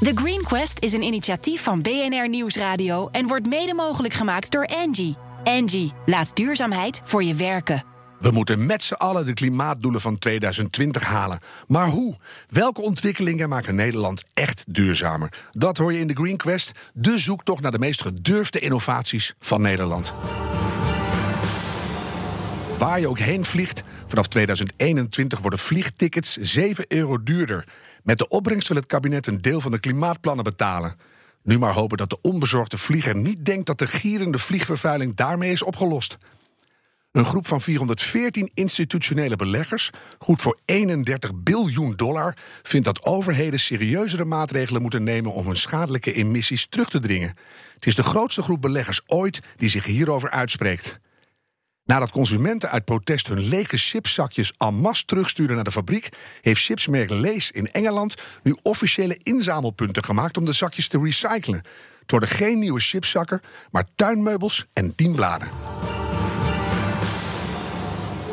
The Green Quest is een initiatief van BNR Nieuwsradio en wordt mede mogelijk gemaakt door Angie. Angie, laat duurzaamheid voor je werken. We moeten met z'n allen de klimaatdoelen van 2020 halen. Maar hoe? Welke ontwikkelingen maken Nederland echt duurzamer? Dat hoor je in de Green Quest, de zoektocht naar de meest gedurfde innovaties van Nederland. Waar je ook heen vliegt, vanaf 2021 worden vliegtickets 7 euro duurder. Met de opbrengst wil het kabinet een deel van de klimaatplannen betalen. Nu maar hopen dat de onbezorgde vlieger niet denkt dat de gierende vliegvervuiling daarmee is opgelost. Een groep van 414 institutionele beleggers, goed voor 31 biljoen dollar, vindt dat overheden serieuzere maatregelen moeten nemen om hun schadelijke emissies terug te dringen. Het is de grootste groep beleggers ooit die zich hierover uitspreekt. Nadat consumenten uit protest hun lege chipszakjes en masse terugsturen naar de fabriek, heeft chipsmerk Lees in Engeland nu officiële inzamelpunten gemaakt om de zakjes te recyclen. Het worden geen nieuwe chipzakken, maar tuinmeubels en dienbladen.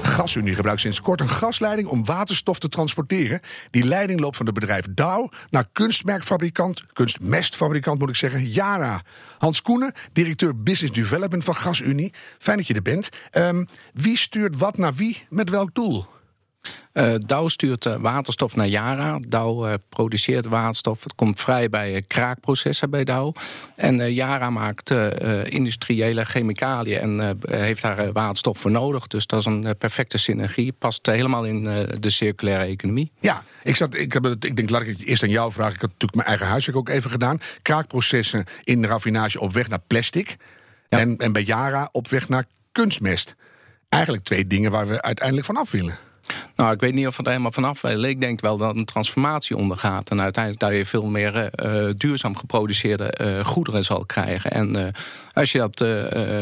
GasUnie gebruikt sinds kort een gasleiding om waterstof te transporteren. Die leiding loopt van het bedrijf Dow naar kunstmerkfabrikant, kunstmestfabrikant moet ik zeggen, Yara. Hans Koenen, directeur Business Development van GasUnie. Fijn dat je er bent. Um, wie stuurt wat naar wie met welk doel? Uh, Dow stuurt uh, waterstof naar Yara. Dow uh, produceert waterstof. Het komt vrij bij kraakprocessen bij Dow. En Yara maakt industriële chemicaliën en heeft daar waterstof voor nodig. Dus dat is een perfecte synergie. Past helemaal in de circulaire economie. Ja, ik, zat, ik, heb ik denk, laat ik het eerst aan jou vragen. Ik had natuurlijk mijn eigen huiswerk ook even gedaan. Kraakprocessen in de raffinage op weg naar plastic. Ja. En, en bij Yara op weg naar kunstmest. Eigenlijk twee dingen waar we uiteindelijk vanaf willen. Nou, ik weet niet of het helemaal vanaf. Ik denk wel dat een transformatie ondergaat. En uiteindelijk dat je veel meer uh, duurzaam geproduceerde uh, goederen zal krijgen. En als je dat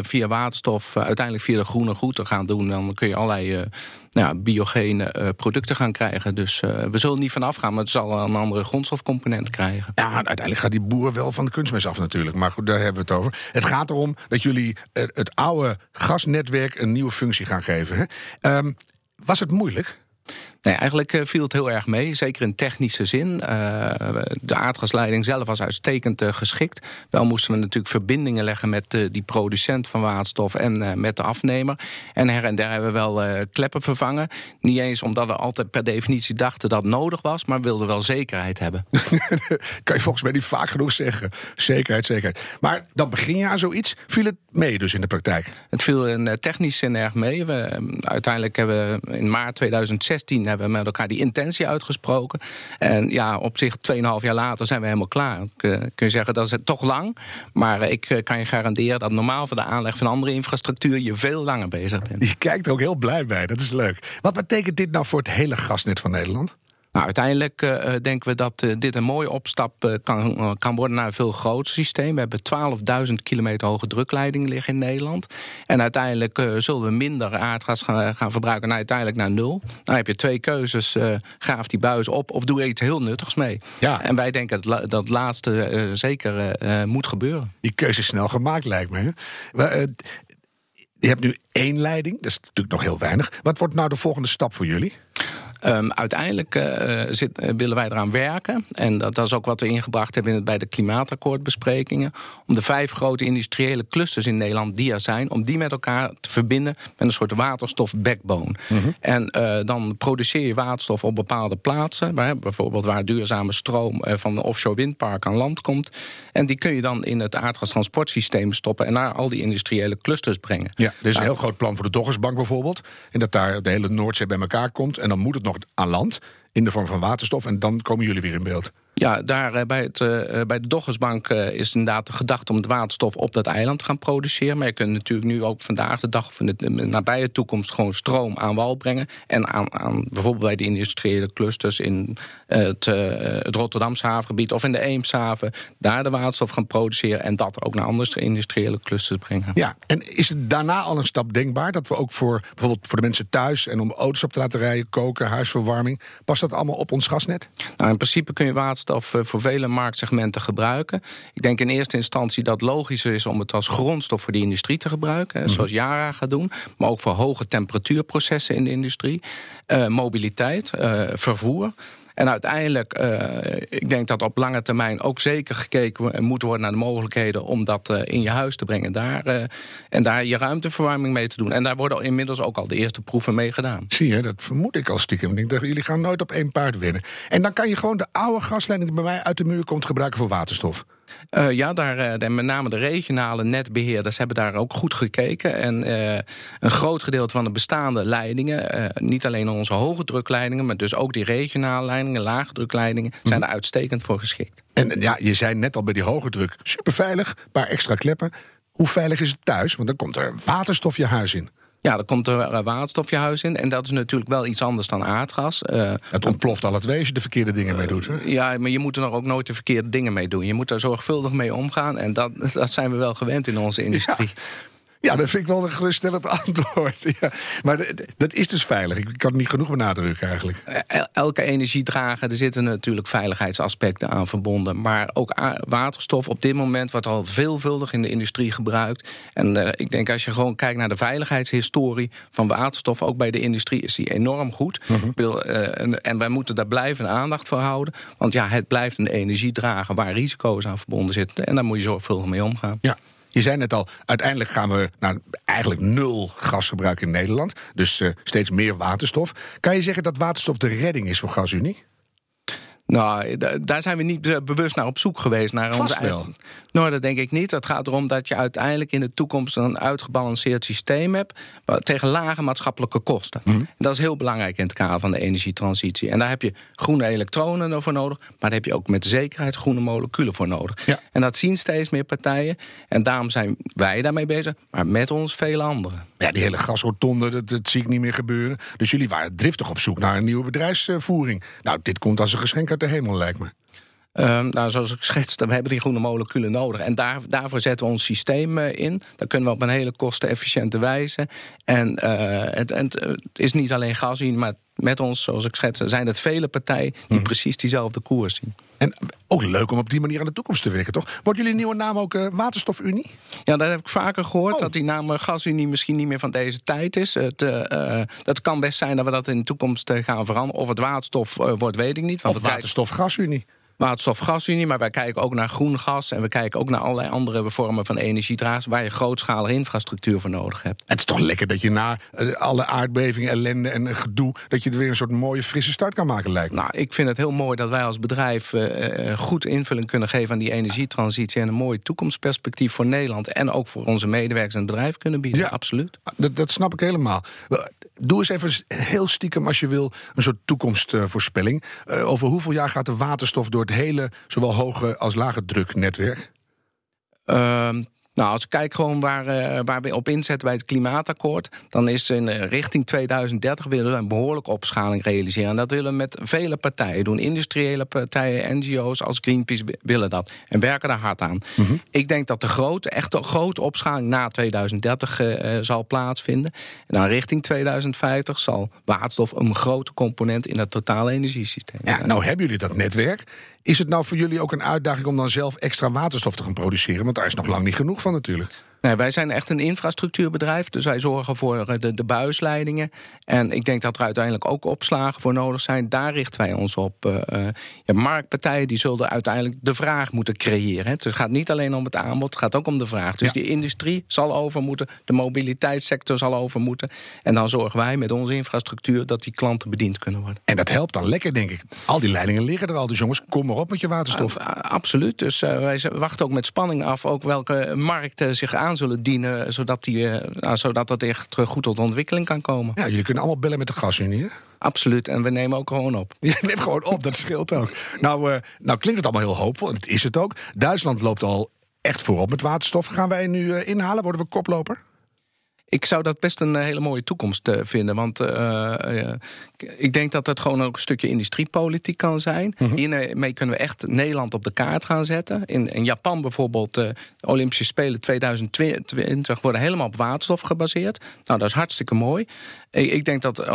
via waterstof, uiteindelijk via de groene route gaat doen, dan kun je allerlei nou, biogene producten gaan krijgen. Dus we zullen niet vanaf gaan, maar het zal een andere grondstofcomponent krijgen. Ja, uiteindelijk gaat die boer wel van de kunstmest af natuurlijk. Maar goed, daar hebben we het over. Het gaat erom dat jullie het oude gasnetwerk een nieuwe functie gaan geven. Hè? Um, was het moeilijk? Nee, eigenlijk eh, viel het heel erg mee, zeker in technische zin. Uh, de aardgasleiding zelf was uitstekend uh, geschikt. Wel moesten we natuurlijk verbindingen leggen met uh, die producent van waterstof en met de afnemer. En her en der hebben we wel kleppen vervangen. Niet eens omdat we altijd per definitie dachten dat het nodig was, maar wilden wel zekerheid hebben. kan je volgens mij niet vaak genoeg zeggen. Zekerheid, zekerheid. Maar dan begin je aan zoiets. Viel het mee dus in de praktijk? Het viel in technisch zin erg mee. We, uiteindelijk hebben we in maart 2016 hebben we met elkaar die intentie uitgesproken. En ja, op zich, 2,5 jaar later zijn we helemaal klaar. Eh, kun je zeggen, dat is het toch lang. Maar ik eh, kan je garanderen dat normaal voor de aanleg van andere infrastructuur je veel langer bezig bent. Je kijkt er ook heel blij bij, dat is leuk. Wat betekent dit nou voor het hele gasnet van Nederland? Nou, uiteindelijk uh, denken we dat uh, dit een mooie opstap uh, kan, kan worden naar een veel groter systeem. We hebben 12.000 kilometer hoge drukleidingen liggen in Nederland. En uiteindelijk zullen we minder aardgas gaan, gaan, verbruiken, nou, uiteindelijk naar nul. Dan heb je twee keuzes: graaf die buis op of doe er iets heel nuttigs mee. Ja. En wij denken dat dat laatste zeker moet gebeuren. Die keuze is snel gemaakt, lijkt me. Je hebt nu één leiding, dat is natuurlijk nog heel weinig. Wat wordt nou de volgende stap voor jullie? Um, uiteindelijk uh, zit, uh, willen wij eraan werken. En dat, dat, is ook wat we ingebracht hebben in bij de klimaatakkoordbespreking. Om de vijf grote industriële clusters in Nederland die er zijn, om die met elkaar te verbinden met een soort waterstof-backbone. Mm -hmm. En uh, dan produceer je waterstof op bepaalde plaatsen. Waar, bijvoorbeeld waar duurzame stroom van de offshore windpark aan land komt. En die kun je dan in het aardgastransportsysteem stoppen en naar al die industriële clusters brengen. Ja, er is nou, een heel groot plan voor de Doggersbank bijvoorbeeld. En dat daar de hele Noordzee bij elkaar komt. En dan moet het nog aan land in de vorm van waterstof. En dan komen jullie weer in beeld. Ja, daar eh, bij, het, uh, bij de Doggersbank is inderdaad de gedachte om het waterstof op dat eiland te gaan produceren. Maar je kunt natuurlijk nu ook vandaag de dag van de, nabije toekomst gewoon stroom aan wal brengen. En aan, aan bijvoorbeeld bij de industriële clusters in het, het Rotterdamse havengebied of in de Eemshaven, daar de waterstof gaan produceren en dat ook naar andere industriële clusters brengen. Ja, en is het daarna al een stap denkbaar dat we ook voor bijvoorbeeld voor de mensen thuis en om auto's op te laten rijden, koken, huisverwarming, past dat allemaal op ons gasnet? Nou, in principe kun je waterstof waterstof eh, voor vele marktsegmenten gebruiken. Ik denk in eerste instantie dat het logischer is om het als grondstof voor de industrie te gebruiken, mhm. zoals Yara gaat doen, maar ook voor hoge temperatuurprocessen in de industrie, uh, mobiliteit, uh, vervoer. En uiteindelijk, uh, ik denk dat op lange termijn ook zeker gekeken moet worden naar de mogelijkheden om dat uh, in je huis te brengen. Daar, uh, en daar je ruimteverwarming mee te doen. En daar worden inmiddels ook al de eerste proeven mee gedaan. Zie je, dat vermoed ik al stiekem. Ik denk, jullie gaan nooit op één paard winnen. En dan kan je gewoon de oude gasleiding die bij mij uit de muur komt gebruiken voor waterstof. Uh, ja, daar, uh, met name de regionale netbeheerders hebben daar ook goed gekeken. En uh, een groot gedeelte van de bestaande leidingen, niet alleen onze hoge drukleidingen, maar dus ook die regionale leidingen, lage drukleidingen, zijn mhm. er uitstekend voor geschikt. En ja, je zei net al bij die hoge druk, super veilig, een paar extra kleppen. Hoe veilig is het thuis? Want dan komt er waterstof je huis in. Ja, er komt er waterstof je huis in. En dat is natuurlijk wel iets anders dan aardgas. Uh, het ontploft al het wezen de verkeerde dingen mee doet. Hè? Ja, maar je moet er ook nooit de verkeerde dingen mee doen. Je moet er zorgvuldig mee omgaan. En dat, dat zijn we wel gewend in onze industrie. Ja. Ja, dat vind ik wel een geruststellend antwoord. Ja. Maar dat is dus veilig. Ik kan het niet genoeg benadrukken eigenlijk. Elke energiedrager, er zitten natuurlijk veiligheidsaspecten aan verbonden. Maar ook waterstof op dit moment wordt al veelvuldig in de industrie gebruikt. En uh, ik denk als je gewoon kijkt naar de veiligheidshistorie van waterstof, ook bij de industrie is die enorm goed. Uh -huh. uh, en, wij moeten daar blijven aandacht voor houden. Want ja, het blijft een energiedrager waar risico's aan verbonden zitten. En daar moet je zorgvuldig mee omgaan. Ja. Je zei net al, uiteindelijk gaan we naar eigenlijk nul gasgebruik in Nederland. Dus uh, steeds meer waterstof. Kan je zeggen dat waterstof de redding is voor GasUnie? Nou, daar zijn we niet bewust naar op zoek geweest. Naar Vast onze wel. Nou, dat denk ik niet. Het gaat erom dat je uiteindelijk in de toekomst een uitgebalanceerd systeem hebt tegen lage maatschappelijke kosten. Mhm. Dat is heel belangrijk in het kader van de energietransitie. En daar heb je groene elektronen voor nodig, maar daar heb je ook met zekerheid groene moleculen voor nodig. Ja. En dat zien steeds meer partijen. En daarom zijn wij daarmee bezig, maar met ons vele anderen. Ja, die hele gasrotonde, dat, dat zie ik niet meer gebeuren. Dus jullie waren driftig op zoek naar een nieuwe bedrijfsvoering. Nou, dit komt als een geschenk uit de hemel, lijkt me. Um, nou, zoals ik schetste, we hebben die groene moleculen nodig. En daar, daarvoor zetten we ons systeem uh, in. Dat kunnen we op een hele kostenefficiënte wijze. En, uh, het, het, het, is niet alleen gas zien, maar met ons, zoals ik schetste, zijn het vele partijen die hmm. precies diezelfde koers zien. En ook leuk om op die manier aan de toekomst te werken, toch? Wordt jullie nieuwe naam ook uh, Waterstofunie? Ja, dat heb ik vaker gehoord. Oh. Dat die naam Gasunie misschien niet meer van deze tijd is. Het, uh, dat kan best zijn dat we dat in de toekomst gaan veranderen. Of het waterstof wordt, weet ik niet. Want of Waterstofgasunie waterstofgasunie, maar wij kijken ook naar groen gas en we kijken ook naar allerlei andere vormen van energiedragers waar je grootschalige infrastructuur voor nodig hebt. Het is toch lekker dat je na eh, alle aardbevingen, ellende en gedoe, dat je er weer een soort mooie frisse start kan maken, lijkt Nou, ik vind het heel mooi dat wij als bedrijf uh, goed invulling kunnen geven aan die energietransitie en een mooi toekomstperspectief voor Nederland en ook voor onze medewerkers en het bedrijf kunnen bieden. Ja, absoluut. Dat, dat snap ik helemaal. Doe eens even heel stiekem, als je wil, een soort toekomstvoorspelling. Uh, over hoeveel jaar gaat de waterstof door het hele, zowel hoge als lage druknetwerk? Uh, nou, als ik kijk gewoon waar, uh, waar we op inzetten bij het klimaatakkoord, dan is in uh, richting 2030 willen we een behoorlijke opschaling realiseren. En dat willen we met vele partijen doen. Industriële partijen, NGO's als Greenpeace willen dat en werken daar hard aan. Mm -hmm. Ik denk dat de grote, echt de grote opschaling na 2030 uh, eh, zal plaatsvinden. En dan richting 2050 zal waterstof een grote component in het totale energiesysteem. Ja, nou hebben jullie dat netwerk. Is het nou voor jullie ook een uitdaging om dan zelf extra waterstof te gaan produceren? Want daar is nog lang niet genoeg van natuurlijk. Nee, wij zijn echt een infrastructuurbedrijf. Dus wij zorgen voor eh, de, de buisleidingen. En ik denk dat er uiteindelijk ook opslagen voor nodig zijn. Daar richten wij ons op. Uh, ja, marktpartijen die zullen uiteindelijk de vraag moeten creëren. Hè. Dus het gaat niet alleen om het aanbod, het gaat ook om de vraag. Dus ja. die industrie zal over moeten, de mobiliteitssector zal over moeten. En dan zorgen wij met onze infrastructuur dat die klanten bediend kunnen worden. En dat helpt dan lekker, denk ik. Al die leidingen liggen er al. Dus jongens, kom maar op met je waterstof. Uh, absoluut. Dus uh, wij wachten ook met spanning af ook welke markten zich aan zullen dienen, zodat, die, nou, zodat dat echt goed tot ontwikkeling kan komen. Ja, jullie kunnen allemaal bellen met de gasunie, hè? Absoluut, en we nemen ook gewoon op. Je neemt gewoon op, dat scheelt ook. Nou, uh, nou klinkt het allemaal heel hoopvol, en dat is het ook. Duitsland loopt al echt voorop met waterstof. Gaan wij nu uh, inhalen? Worden we koploper? Ik zou dat best een hele mooie toekomst uh, vinden. Want uh, uh, ik denk dat het gewoon ook een stukje industriepolitiek kan zijn. Mm -hmm. Hiermee kunnen we echt Nederland op de kaart gaan zetten. In, in Japan bijvoorbeeld, de Olympische Spelen 2020 worden helemaal op waterstof gebaseerd. Nou, dat is hartstikke mooi. Ik, ik denk dat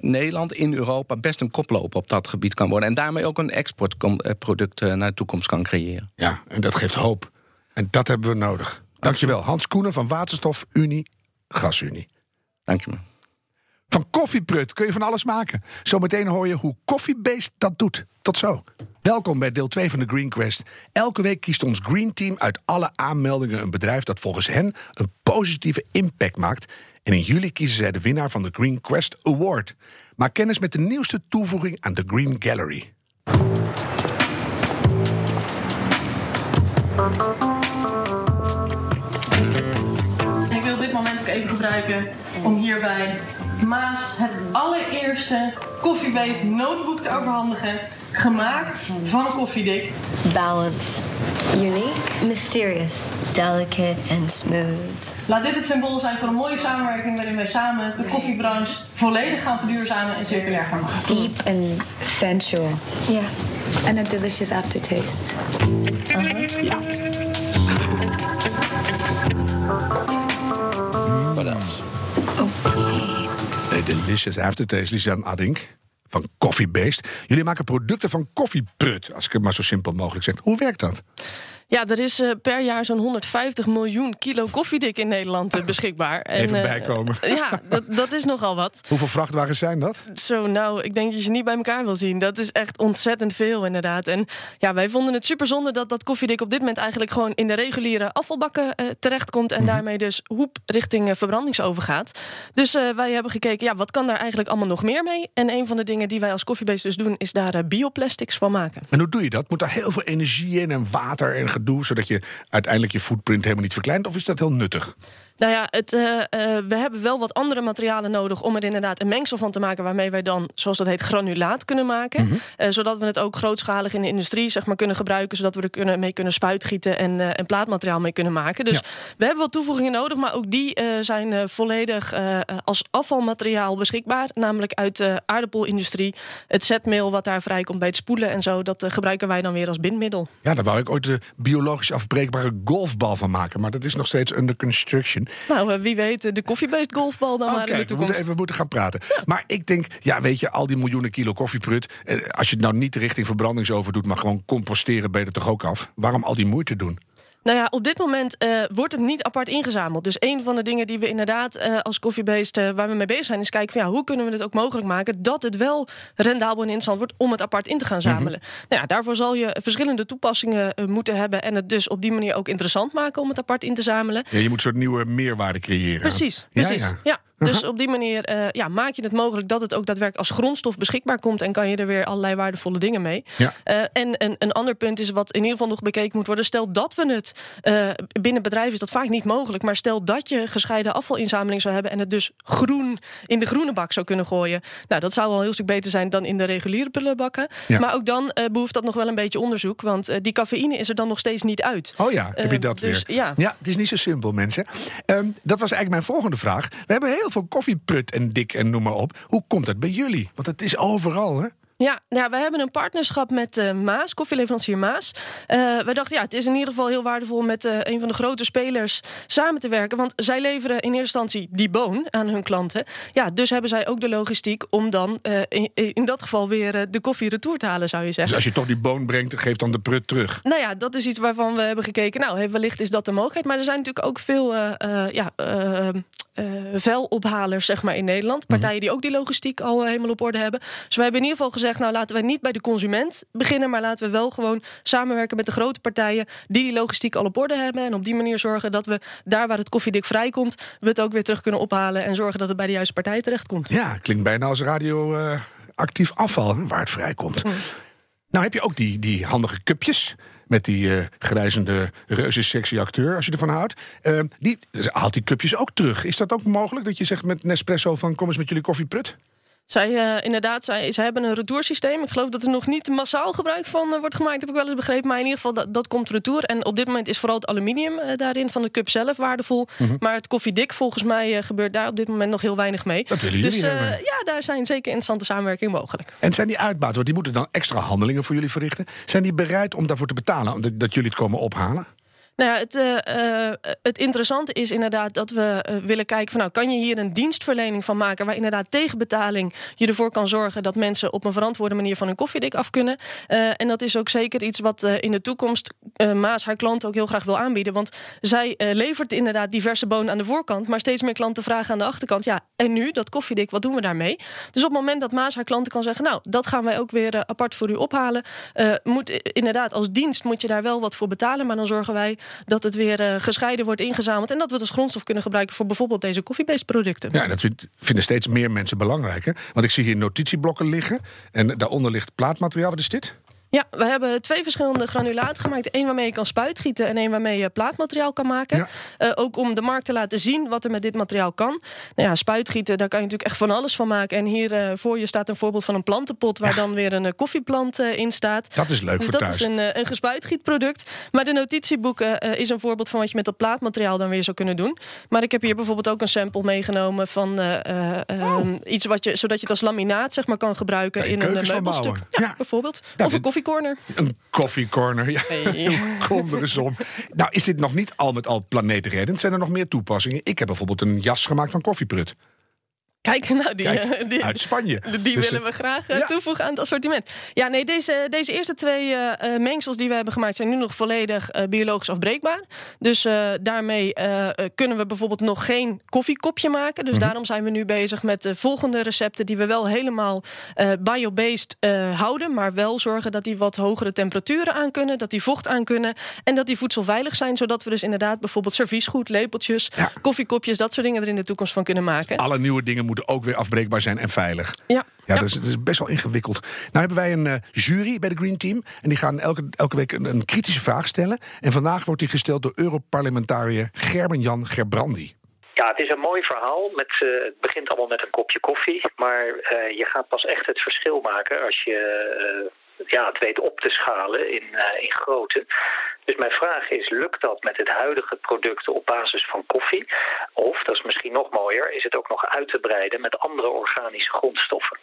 Nederland in Europa best een koploper op dat gebied kan worden. En daarmee ook een exportproduct naar de toekomst kan creëren. Ja, en dat geeft hoop. En dat hebben we nodig. Dankjewel. Hans Koenen van Waterstof Unie Gasunie. Dank je me. Van koffieprut kun je van alles maken. Zometeen hoor je hoe Koffiebeest dat doet. Tot zo. Welkom bij deel 2 van de Green Quest. Elke week kiest ons Green Team uit alle aanmeldingen een bedrijf dat volgens hen een positieve impact maakt. En in juli kiezen zij de winnaar van de Green Quest Award. Maak kennis met de nieuwste toevoeging aan de Green Gallery. Gebruiken om hierbij Maas het allereerste koffiebased notebook te overhandigen. Gemaakt van koffiedik. Balanced, unique, mysterious, delicate, and smooth. Laat dit het symbool zijn voor een mooie samenwerking waarin wij samen de koffiebranche volledig gaan verduurzamen en circulair gaan maken. Deep and sensual yeah. and a delicious aftertaste. Wat delicious aftertaste, Lisanne Adink. Van Koffiebeest. Jullie maken producten van koffieprut, als ik het maar zo simpel mogelijk zeg. Hoe werkt dat? Ja, er is eh, per jaar zo'n 150 miljoen kilo koffiedik in Nederland eh, beschikbaar. En, Even eh, bijkomen. ja, dat, dat is nogal wat. Hoeveel vrachtwagens zijn dat? Zo, nou, ik denk dat je ze niet bij elkaar wil zien. Dat is echt ontzettend veel, inderdaad. En ja, wij vonden het super zonde dat dat koffiedik op dit moment eigenlijk gewoon in de reguliere afvalbakken terechtkomt. En daarmee dus hoep richting eh, verbrandingsoven gaat. Dus wij hebben gekeken, ja, wat kan daar eigenlijk allemaal nog meer mee? En een van de dingen die wij als koffiebeest dus doen, is daar bioplastics van maken. En hoe doe je dat? Moet daar heel veel energie in en water en gedoe, zodat je uiteindelijk je footprint helemaal niet verkleint? Of is dat heel nuttig? Nou ja, het, eh, eh, we hebben wel wat andere materialen nodig om er inderdaad een mengsel van te maken. waarmee wij dan, zoals dat heet, granulaat kunnen maken. Eh, zodat we het ook grootschalig in de industrie zeg maar, kunnen gebruiken. Zodat we er kunnen, mee kunnen spuitgieten en, en plaatmateriaal mee kunnen maken. Dus Ja. we hebben wat toevoegingen nodig, maar ook die zijn volledig als afvalmateriaal beschikbaar. Namelijk uit de aardappelindustrie. Het zetmeel wat daar vrijkomt bij het spoelen en zo, dat gebruiken wij dan weer als bindmiddel. Ja, daar wou ik ooit de biologisch afbreekbare golfbal van maken. Maar dat is nog steeds under construction. Nou, eh, wie weet, eh, de koffiebeest golfbal dan Oh, maar in de kijk, we toekomst. moeten, even, we moeten gaan praten. Maar ik denk, ja, weet je, al die miljoenen kilo koffieprut. eh, Als je het nou niet richting verbrandingsoven doet, maar gewoon composteren, ben je er toch ook af? Waarom al die moeite doen? Nou ja, op dit moment eh, wordt het niet apart ingezameld. Dus een van de dingen die we inderdaad eh, als koffiebeest eh, waar we mee bezig zijn, is kijken van ja, hoe kunnen we het ook mogelijk maken dat het wel rendabel en interessant wordt om het apart in te gaan zamelen. Nou ja, daarvoor zal je verschillende toepassingen moeten hebben en het dus op die manier ook interessant maken om het apart in te zamelen. Ja, je moet een soort nieuwe meerwaarde creëren. Precies, Ja, precies. ja. Ja, Dus op die manier eh, ja, maak je het mogelijk dat het ook daadwerkelijk als grondstof beschikbaar komt. En kan je er weer allerlei waardevolle dingen mee. Ja. Eh, en een, een ander punt is wat in ieder geval nog bekeken moet worden. Stel dat we het eh, binnen bedrijven is dat vaak niet mogelijk. Maar stel dat je gescheiden afvalinzameling zou hebben. En het dus groen in de groene bak zou kunnen gooien. Nou, dat zou wel een heel stuk beter zijn dan in de reguliere prullenbakken. Ja. Maar ook dan eh, behoeft dat nog wel een beetje onderzoek. Want die cafeïne is er dan nog steeds niet uit. Oh ja, heb je dat dus, weer? ja. het is niet zo simpel, mensen. Ehm, dat was eigenlijk mijn volgende vraag. We hebben heel veel koffieprut en dik en noem maar op. Hoe komt dat bij jullie? Want het is overal, hè? Ja, ja, we hebben een partnerschap met eh, Maas, koffieleverancier Maas. Eh wij dachten, ja, het is in ieder geval heel waardevol met eh, een van de grote spelers samen te werken. Want zij leveren in eerste instantie die boon aan hun klanten. Ja, dus hebben zij ook de logistiek om dan in, in dat geval weer de koffie retour te halen, zou je Dus zeggen. als je toch die boon brengt, geef dan de prut terug. Nou ja, dat is iets waarvan we hebben gekeken. Nou, wellicht is dat de mogelijkheid. Maar er zijn natuurlijk ook veel ja, eh, eh, velophalers zeg maar, in Nederland. Partijen die ook die logistiek al eh, helemaal op orde hebben. Dus we hebben in ieder geval gezegd... nou laten we niet bij de consument beginnen... maar laten we wel gewoon samenwerken met de grote partijen... die die logistiek al op orde hebben. En op die manier zorgen dat we daar waar het koffiedik vrijkomt... we het ook weer terug kunnen ophalen... en zorgen dat het bij de juiste partij terechtkomt. Ja, klinkt bijna als radioactief afval, hè, waar het vrijkomt. Nou heb je ook die, die handige cupjes met die eh grijzende reuze sexy acteur, als je ervan houdt. Eh, die haalt die cupjes ook terug. Is dat ook mogelijk dat je zegt met Nespresso van kom eens met jullie koffieprut? Zij, eh, inderdaad, zij, zij hebben een retoursysteem. Ik geloof dat er nog niet massaal gebruik van eh, wordt gemaakt, heb ik wel eens begrepen. Maar in ieder geval, dat, dat komt retour. En op dit moment is vooral het aluminium eh, daarin van de cup zelf waardevol. Maar het koffiedik, volgens mij, gebeurt daar op dit moment nog heel weinig mee. Dat willen jullie dus ja, daar zijn zeker interessante samenwerkingen mogelijk. En zijn die uitbaters, want die moeten dan extra handelingen voor jullie verrichten. Zijn die bereid om daarvoor te betalen, dat jullie het komen ophalen? Nou ja, het, eh, eh, het interessante is inderdaad dat we eh, willen kijken van nou kan je hier een dienstverlening van maken waar inderdaad tegen betaling je ervoor kan zorgen dat mensen op een verantwoorde manier van hun koffiedik af kunnen. En dat is ook zeker iets wat in de toekomst Maas haar klanten ook heel graag wil aanbieden. Want zij levert inderdaad diverse bonen aan de voorkant, maar steeds meer klanten vragen aan de achterkant: ja, en nu dat koffiedik, wat doen we daarmee? Dus op het moment dat Maas haar klanten kan zeggen: nou, dat gaan wij ook weer apart voor u ophalen, moet inderdaad als dienst moet je daar wel wat voor betalen, maar dan zorgen wij dat het weer gescheiden wordt ingezameld en dat we het als grondstof kunnen gebruiken voor bijvoorbeeld deze koffiebased producten. Ja, dat vind, vinden steeds meer mensen belangrijker. Want ik zie hier notitieblokken liggen en daaronder ligt plaatmateriaal. Wat is dit? Ja, we hebben twee verschillende granulaten gemaakt. Eén waarmee je kan spuitgieten en één waarmee je plaatmateriaal kan maken. Ja. Uh, ook om de markt te laten zien wat er met dit materiaal kan. Nou ja, spuitgieten, daar kan je natuurlijk echt van alles van maken. En hier uh, voor je staat een voorbeeld van een plantenpot... waar ja. dan weer een uh, koffieplant in staat. Dat is leuk dus voor dat thuis. is een, een gespuitgietproduct. Maar de notitieboeken is een voorbeeld van wat je met dat plaatmateriaal... dan weer zou kunnen doen. Maar ik heb hier bijvoorbeeld ook een sample meegenomen... van oh. iets wat je, zodat je het als laminaat zeg maar, kan gebruiken... in een meubelstuk. Ja, bijvoorbeeld. of een koffie Een koffiecorner, ja. Hey. Kom er eens om. Nou, is dit nog niet al met al planeetredend? Zijn er nog meer toepassingen? Ik heb bijvoorbeeld een jas gemaakt van koffieprut. Kijk, nou, die, Kijk, die, uit Spanje. Die dus, willen we graag ja. toevoegen aan het assortiment. Ja, nee, deze, deze eerste twee uh, mengsels die we hebben gemaakt... zijn nu nog volledig uh, biologisch afbreekbaar. Dus uh, daarmee kunnen we bijvoorbeeld nog geen koffiekopje maken. Dus mm -hmm. daarom zijn we nu bezig met de volgende recepten... die we wel helemaal biobased houden... maar wel zorgen dat die wat hogere temperaturen aan kunnen... dat die vocht aan kunnen en dat die voedselveilig zijn... zodat we dus inderdaad bijvoorbeeld serviesgoed, lepeltjes... Ja. koffiekopjes, dat soort dingen er in de toekomst van kunnen maken. Alle nieuwe dingen moeten ook weer afbreekbaar zijn en veilig. Ja. Ja, Dat, is, dat, is, best wel ingewikkeld. Nou hebben wij een uh, jury bij de Green Team. En die gaan elke, elke week een, een, kritische vraag stellen. En vandaag wordt die gesteld door Europarlementariër Gerben-Jan Gerbrandi. Ja, het is een mooi verhaal. Met, uh, het begint allemaal met een kopje koffie. Maar uh, je gaat pas echt het verschil maken als je ja, het weet op te schalen in, uh, in grootte. Dus mijn vraag is, lukt dat met het huidige product op basis van koffie? Of, dat is misschien nog mooier, is het ook nog uit te breiden met andere organische grondstoffen?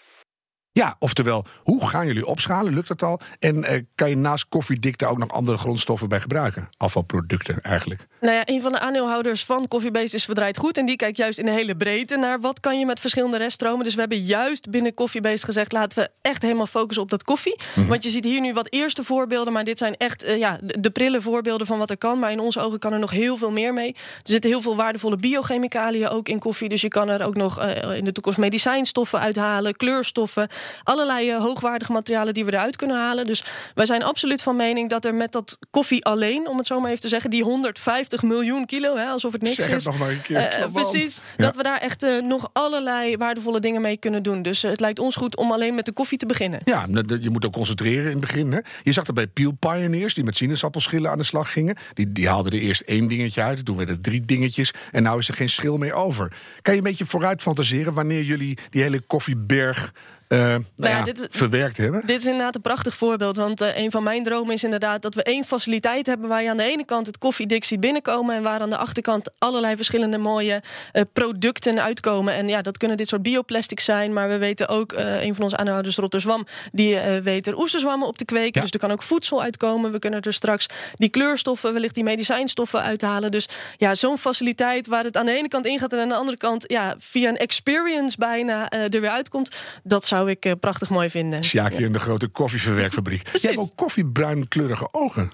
Ja, oftewel, hoe gaan jullie opschalen? Lukt dat al? En uh, kan je naast koffiedik daar ook nog andere grondstoffen bij gebruiken? Afvalproducten eigenlijk. Nou ja, een van de aandeelhouders van Koffiebase is Verdraaid Goed. En die kijkt juist in de hele breedte naar wat kan je met verschillende reststromen. Dus we hebben juist binnen Koffiebase gezegd... laten we echt helemaal focussen op dat koffie. Mm -hmm. Want je ziet hier nu wat eerste voorbeelden... maar dit zijn echt uh, ja, de prille voorbeelden van wat er kan. Maar in onze ogen kan er nog heel veel meer mee. Er zitten heel veel waardevolle biochemicaliën ook in koffie. Dus je kan er ook nog uh, in de toekomst medicijnstoffen uithalen... kleurstoffen allerlei uh, hoogwaardige materialen die we eruit kunnen halen. Dus wij zijn absoluut van mening dat er met dat koffie alleen, om het zo maar even te zeggen, die 150 miljoen kilo, hè, alsof het niks zeg is. Het nog maar een keer. Uh, precies. Ja. Dat we daar echt uh, nog allerlei waardevolle dingen mee kunnen doen. Dus het lijkt ons goed om alleen met de koffie te beginnen. Ja, je moet ook concentreren in het begin. Hè. Je zag dat bij Peel Pioneers, die met sinaasappelschillen aan de slag gingen. Die, die haalden er eerst één dingetje uit, toen werden het drie dingetjes. En nu is er geen schil meer over. Kan je een beetje vooruit fantaseren wanneer jullie die hele koffieberg uh, nou ja, ja, dit, verwerkt hebben. Dit is inderdaad een prachtig voorbeeld. Want uh, een van mijn dromen is inderdaad dat we één faciliteit hebben... waar je aan de ene kant het koffiedik ziet binnenkomen... en waar aan de achterkant allerlei verschillende mooie uh, producten uitkomen. En ja, dat kunnen dit soort bioplastics zijn. Maar we weten ook, een van onze aanhouders, Rotterzwam... die weet er oesterzwammen op te kweken. Ja. Dus er kan ook voedsel uitkomen. We kunnen er straks die kleurstoffen, wellicht die medicijnstoffen uithalen. Dus ja, zo'n faciliteit waar het aan de ene kant ingaat... en aan de andere kant ja, via een experience bijna er weer uitkomt... dat zou ik uh, prachtig mooi vinden. Sjaakje ja. in de grote koffieverwerkfabriek. Je hebt ook koffiebruinkleurige ogen.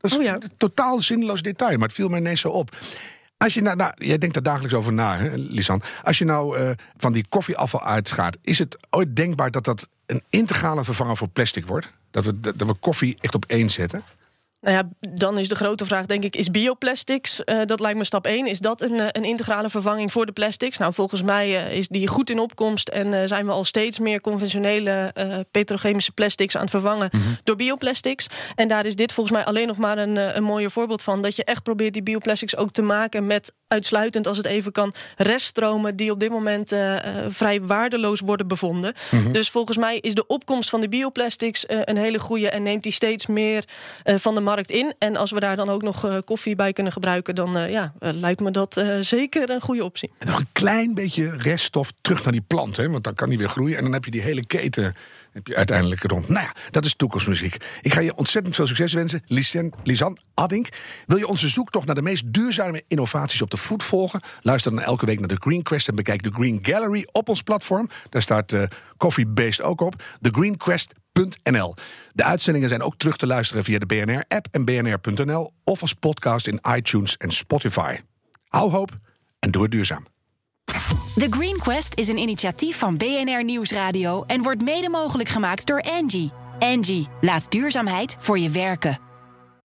Dat is oh ja. totaal zinloos detail, maar het viel mij ineens zo op. Als je nou, nou, jij denkt er dagelijks over na, hè, Lisan. Als je nou uh, van die koffieafval uitgaat, is het ooit denkbaar dat dat een integrale vervanger voor plastic wordt? Dat we, dat we koffie echt op één zetten? Nou ja, dan is de grote vraag, denk ik, is bioplastics, uh, dat lijkt me stap 1, is dat een, een integrale vervanging voor de plastics? Nou, volgens mij uh, is die goed in opkomst en uh, zijn we al steeds meer conventionele petrochemische plastics aan het vervangen mm -hmm. door bioplastics. En daar is dit volgens mij alleen nog maar een, een mooie voorbeeld van, dat je echt probeert die bioplastics ook te maken met uitsluitend, als het even kan, reststromen die op dit moment vrij waardeloos worden bevonden. Mm -hmm. Dus volgens mij is de opkomst van de bioplastics een hele goede en neemt die steeds meer van de markt in. En als we daar dan ook nog uh, koffie bij kunnen gebruiken, dan uh, ja, uh, lijkt me dat zeker een goede optie. En nog een klein beetje reststof terug naar die plant, hè, want dan kan die weer groeien. En dan heb je die hele keten heb je uiteindelijk rond. Nou ja, dat is toekomstmuziek. Ik ga je ontzettend veel succes wensen, Lisan, Lisan. Wil je onze zoektocht naar de meest duurzame innovaties op de voet volgen? Luister dan elke week naar de Green Quest en bekijk de Green Gallery op ons platform. Daar staat Coffee Based ook op. De Green Quest De uitzendingen zijn ook terug te luisteren via de BNR-app en bnr.nl of als podcast in iTunes en Spotify. Hou hoop en doe het duurzaam. The Green Quest is een initiatief van BNR Nieuwsradio en wordt mede mogelijk gemaakt door Angie. Angie, laat duurzaamheid voor je werken.